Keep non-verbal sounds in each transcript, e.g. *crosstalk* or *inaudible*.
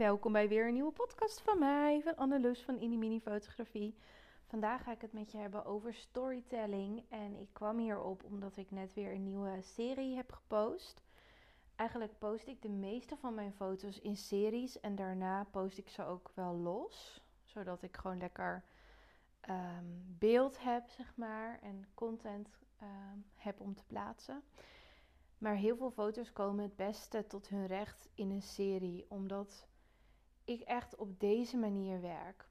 welkom bij weer een nieuwe podcast van mij, van Anneloes van Indie Mini Fotografie. Vandaag ga ik het met je hebben over storytelling en ik kwam hierop omdat ik net weer een nieuwe serie heb gepost. Eigenlijk post ik de meeste van mijn foto's in series en daarna post ik ze ook wel los, zodat ik gewoon lekker ehm, beeld heb, zeg maar, en content ehm, heb om te plaatsen. Maar heel veel foto's komen het beste tot hun recht in een serie, omdat ik echt op deze manier werk.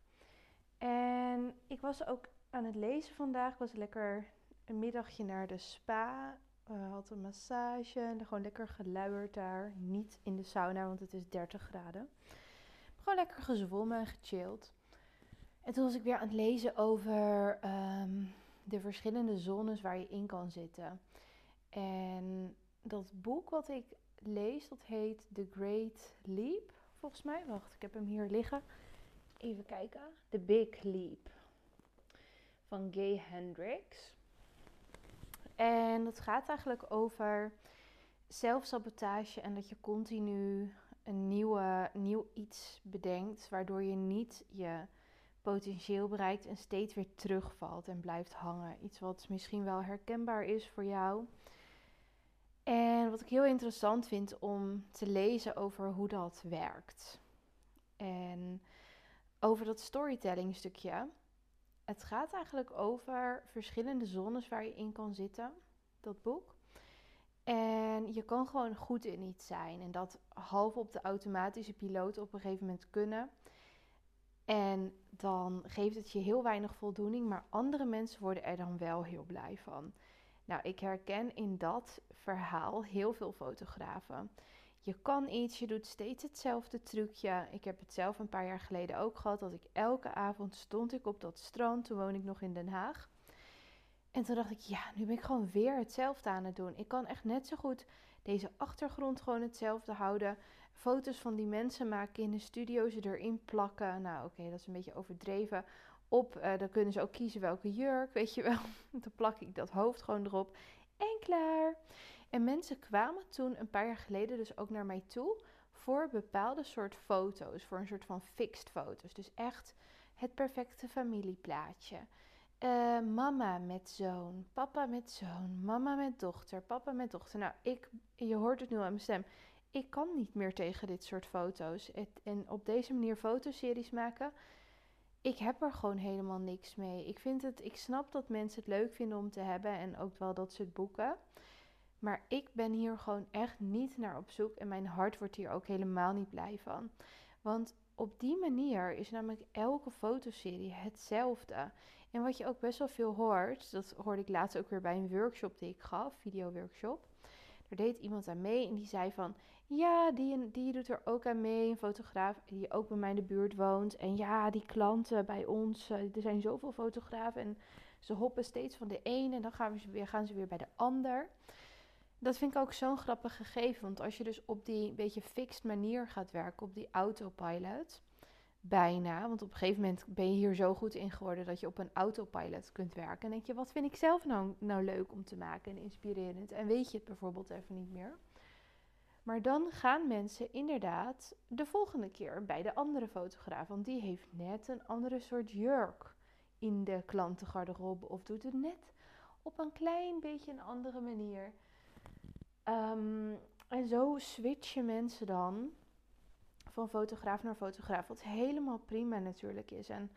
En ik was ook aan het lezen vandaag. Ik was lekker een middagje naar de spa. Uh, had een massage. En gewoon lekker geluierd daar. Niet in de sauna, want het is 30 graden. Gewoon lekker gezwommen en gechilled. En toen was ik weer aan het lezen over ehm, de verschillende zones waar je in kan zitten. En dat boek wat ik lees, dat heet The Great Leap, volgens mij. Wacht, ik heb hem hier liggen. Even kijken. The Big Leap van Gay Hendricks. En dat gaat eigenlijk over zelfsabotage en dat je continu een nieuwe, nieuw iets bedenkt, waardoor je niet je potentieel bereikt en steeds weer terugvalt en blijft hangen. Iets wat misschien wel herkenbaar is voor jou. En wat ik heel interessant vind om te lezen over hoe dat werkt. En over dat storytelling stukje. Het gaat eigenlijk over verschillende zones waar je in kan zitten, dat boek. En je kan gewoon goed in iets zijn en dat half op de automatische piloot op een gegeven moment kunnen. En dan geeft het je heel weinig voldoening, maar andere mensen worden er dan wel heel blij van. Nou, ik herken in dat verhaal heel veel fotografen. Je kan iets, je doet steeds hetzelfde trucje. Ik heb het zelf een paar jaar geleden ook gehad dat ik elke avond stond ik op dat strand. Toen woon ik nog in Den Haag. En toen dacht ik, ja, nu ben ik gewoon weer hetzelfde aan het doen. Ik kan echt net zo goed deze achtergrond gewoon hetzelfde houden. Foto's van die mensen maken in de studio, ze erin plakken. Nou, oké, dat is een beetje overdreven op. Uh, dan kunnen ze ook kiezen welke jurk, weet je wel. *laughs* dan plak ik dat hoofd gewoon erop en klaar. En mensen kwamen toen een paar jaar geleden dus ook naar mij toe voor bepaalde soort foto's, voor een soort van fixed foto's. Dus echt het perfecte familieplaatje. Uh, mama met zoon, papa met zoon, mama met dochter, papa met dochter. Nou, ik, je hoort het nu aan mijn stem. Ik kan niet meer tegen dit soort foto's. en op deze manier fotoseries maken, ik heb er gewoon helemaal niks mee. Ik vind het, ik snap dat mensen het leuk vinden om te hebben en ook wel dat ze het boeken. Maar ik ben hier gewoon echt niet naar op zoek en mijn hart wordt hier ook helemaal niet blij van. Want op die manier is namelijk elke fotoserie hetzelfde. En wat je ook best wel veel hoort, dat hoorde ik laatst ook weer bij een workshop die ik gaf, video workshop. Er deed iemand aan mee en die zei van, ja, die, die doet er ook aan mee, een fotograaf die ook bij mij in de buurt woont. En ja, die klanten bij ons, eh, er zijn zoveel fotografen en ze hoppen steeds van de een en dan gaan, we weer, gaan ze weer bij de ander. Dat vind ik ook zo'n grappig gegeven, want als je dus op die beetje fixed manier gaat werken, op die autopilot, bijna, want op een gegeven moment ben je hier zo goed in geworden dat je op een autopilot kunt werken. En denk je, wat vind ik zelf nou, nou leuk om te maken en inspirerend? En weet je het bijvoorbeeld even niet meer? Maar dan gaan mensen inderdaad de volgende keer bij de andere fotograaf. Want die heeft net een andere soort jurk in de klantengarderobe. Of doet het net op een klein beetje een andere manier. Ehm, en zo switchen mensen dan van fotograaf naar fotograaf. Wat helemaal prima natuurlijk is. En,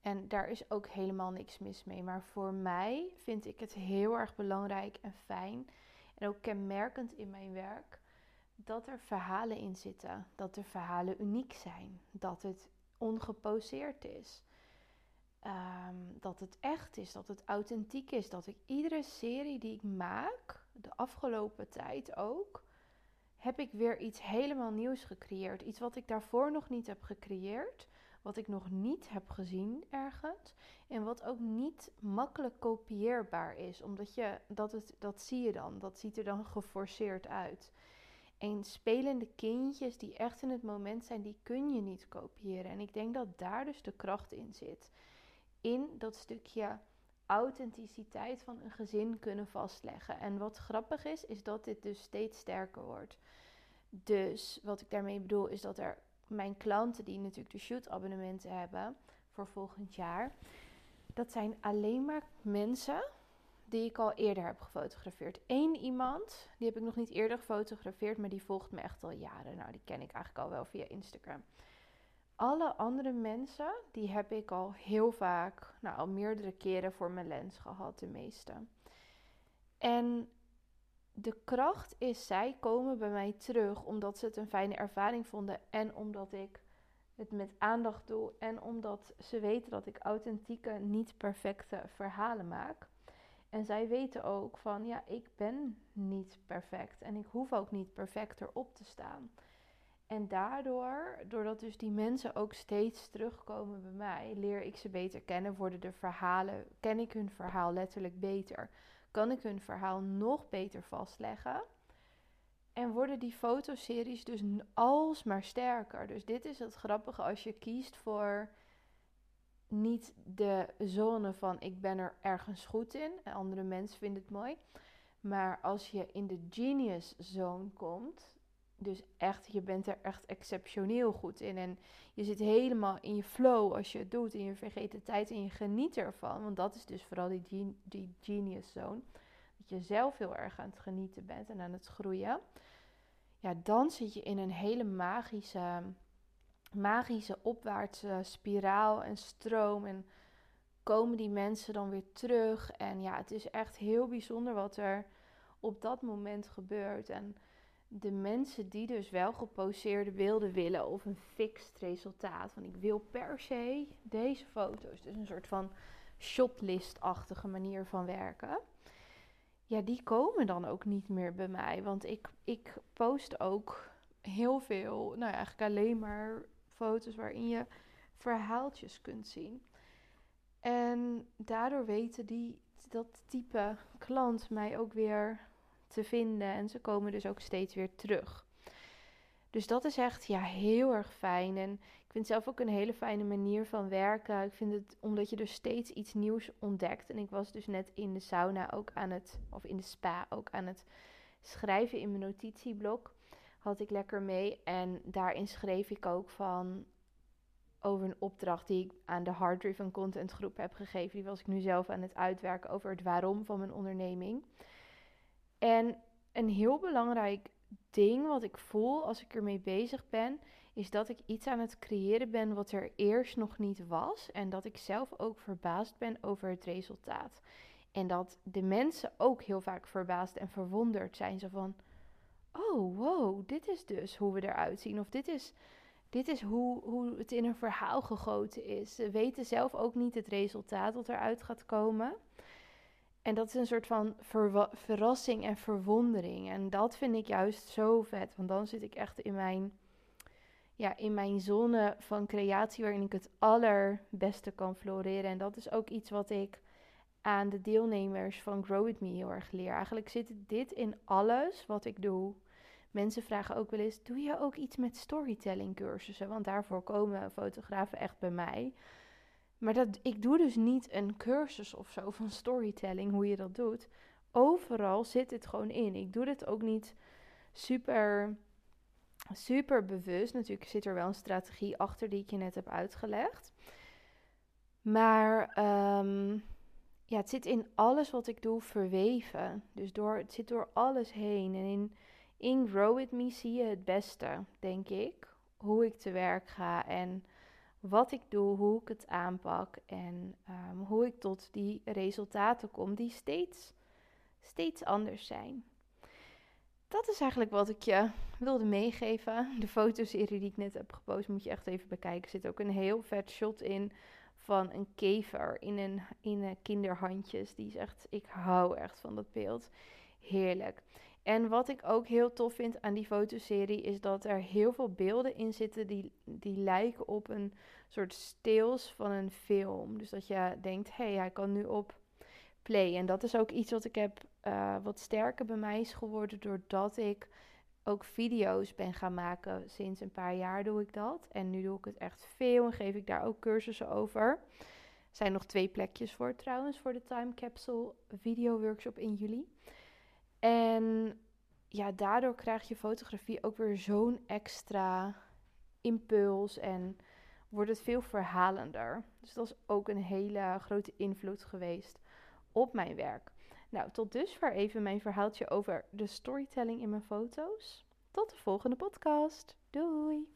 en daar is ook helemaal niks mis mee. Maar voor mij vind ik het heel erg belangrijk en fijn. En ook kenmerkend in mijn werk dat er verhalen in zitten, dat er verhalen uniek zijn, dat het ongeposeerd is, ehm, dat het echt is, dat het authentiek is, dat ik iedere serie die ik maak, de afgelopen tijd ook, heb ik weer iets helemaal nieuws gecreëerd. Iets wat ik daarvoor nog niet heb gecreëerd, wat ik nog niet heb gezien ergens en wat ook niet makkelijk kopieerbaar is, omdat je dat het dat zie je dan, dat ziet er dan geforceerd uit. En spelende kindjes die echt in het moment zijn, die kun je niet kopiëren. En ik denk dat daar dus de kracht in zit. In dat stukje authenticiteit van een gezin kunnen vastleggen. En wat grappig is, is dat dit dus steeds sterker wordt. Dus wat ik daarmee bedoel, is dat er mijn klanten die natuurlijk de shoot abonnementen hebben voor volgend jaar. Dat zijn alleen maar mensen die ik al eerder heb gefotografeerd. Eén iemand, die heb ik nog niet eerder gefotografeerd, maar die volgt me echt al jaren. Nou, die ken ik eigenlijk al wel via Instagram. Alle andere mensen, die heb ik al heel vaak, nou al meerdere keren voor mijn lens gehad, de meeste. En de kracht is, zij komen bij mij terug omdat ze het een fijne ervaring vonden en omdat ik het met aandacht doe en omdat ze weten dat ik authentieke, niet perfecte verhalen maak. En zij weten ook van ja, ik ben niet perfect en ik hoef ook niet perfect erop te staan. En daardoor, doordat dus die mensen ook steeds terugkomen bij mij, leer ik ze beter kennen, worden de verhalen, ken ik hun verhaal letterlijk beter, kan ik hun verhaal nog beter vastleggen. En worden die fotoseries dus alsmaar sterker. Dus dit is het grappige als je kiest voor niet de zone van ik ben er ergens goed in en andere mensen vinden het mooi. Maar als je in de genius zone komt, dus echt, je bent er echt exceptioneel goed in. En je zit helemaal in je flow als je het doet. En je vergeet de tijd en je geniet ervan. Want dat is dus vooral die, die genius zone. Dat je zelf heel erg aan het genieten bent en aan het groeien. Ja, dan zit je in een hele magische magische opwaartse spiraal en stroom. En komen die mensen dan weer terug. En ja, het is echt heel bijzonder wat er op dat moment gebeurt. En de mensen die dus wel geposeerde beelden willen of een fixed resultaat. Van ik wil per se deze foto's. Dus een soort van shotlist-achtige manier van werken. Ja, die komen dan ook niet meer bij mij. Want ik, ik post ook heel veel, nou ja, eigenlijk alleen maar foto's waarin je verhaaltjes kunt zien. En daardoor weten die, dat type klant mij ook weer te vinden. En ze komen dus ook steeds weer terug. Dus dat is echt ja, heel erg fijn. En ik vind zelf ook een hele fijne manier van werken. Ik vind het omdat je dus steeds iets nieuws ontdekt. En ik was dus net in de sauna ook aan het, of in de spa ook aan het schrijven in mijn notitieblok had ik lekker mee. En daarin schreef ik ook van over een opdracht die ik aan de Hard Driven Content groep heb gegeven. Die was ik nu zelf aan het uitwerken over het waarom van mijn onderneming. En een heel belangrijk ding wat ik voel als ik ermee bezig ben, is dat ik iets aan het creëren ben wat er eerst nog niet was. En dat ik zelf ook verbaasd ben over het resultaat. En dat de mensen ook heel vaak verbaasd en verwonderd zijn. Zo van, oh wow, dit is dus hoe we eruit zien. Of dit is, dit is hoe, hoe het in een verhaal gegoten is. Ze weten zelf ook niet het resultaat wat eruit gaat komen. En dat is een soort van verrassing en verwondering. En dat vind ik juist zo vet. Want dan zit ik echt in mijn, ja, in mijn zone van creatie waarin ik het allerbeste kan floreren. En dat is ook iets wat ik aan de deelnemers van Grow With Me heel erg leer. Eigenlijk zit dit in alles wat ik doe. Mensen vragen ook wel eens: doe je ook iets met storytelling cursussen? Want daarvoor komen fotografen echt bij mij. Maar dat, ik doe dus niet een cursus of zo van storytelling, hoe je dat doet. Overal zit het gewoon in. Ik doe dit ook niet super, super bewust. Natuurlijk zit er wel een strategie achter die ik je net heb uitgelegd. Maar ehm, ja, het zit in alles wat ik doe verweven. Dus door, het zit door alles heen. En in in Grow With Me zie je het beste, denk ik. Hoe ik te werk ga en wat ik doe, hoe ik het aanpak en ehm, hoe ik tot die resultaten kom die steeds, steeds anders zijn. Dat is eigenlijk wat ik je wilde meegeven. *laughs* De fotoserie die ik net heb gepost moet je echt even bekijken. Er zit ook een heel vet shot in van een kever in een, in een kinderhandjes. Die is echt, ik hou echt van dat beeld. Heerlijk. En wat ik ook heel tof vind aan die fotoserie is dat er heel veel beelden in zitten die, die lijken op een soort steels van een film. Dus dat je denkt, hé, hey, hij kan nu op play. En dat is ook iets wat ik heb, uh, wat sterker bij mij is geworden doordat ik ook video's ben gaan maken. Sinds een paar jaar doe ik dat. En nu doe ik het echt veel en geef ik daar ook cursussen over. Er zijn nog twee plekjes voor trouwens, voor de Time Capsule video workshop in juli. En ja, daardoor krijg je fotografie ook weer zo'n extra impuls en wordt het veel verhalender. Dus dat is ook een hele grote invloed geweest op mijn werk. Nou, tot dusver even mijn verhaaltje over de storytelling in mijn foto's. Tot de volgende podcast. Doei!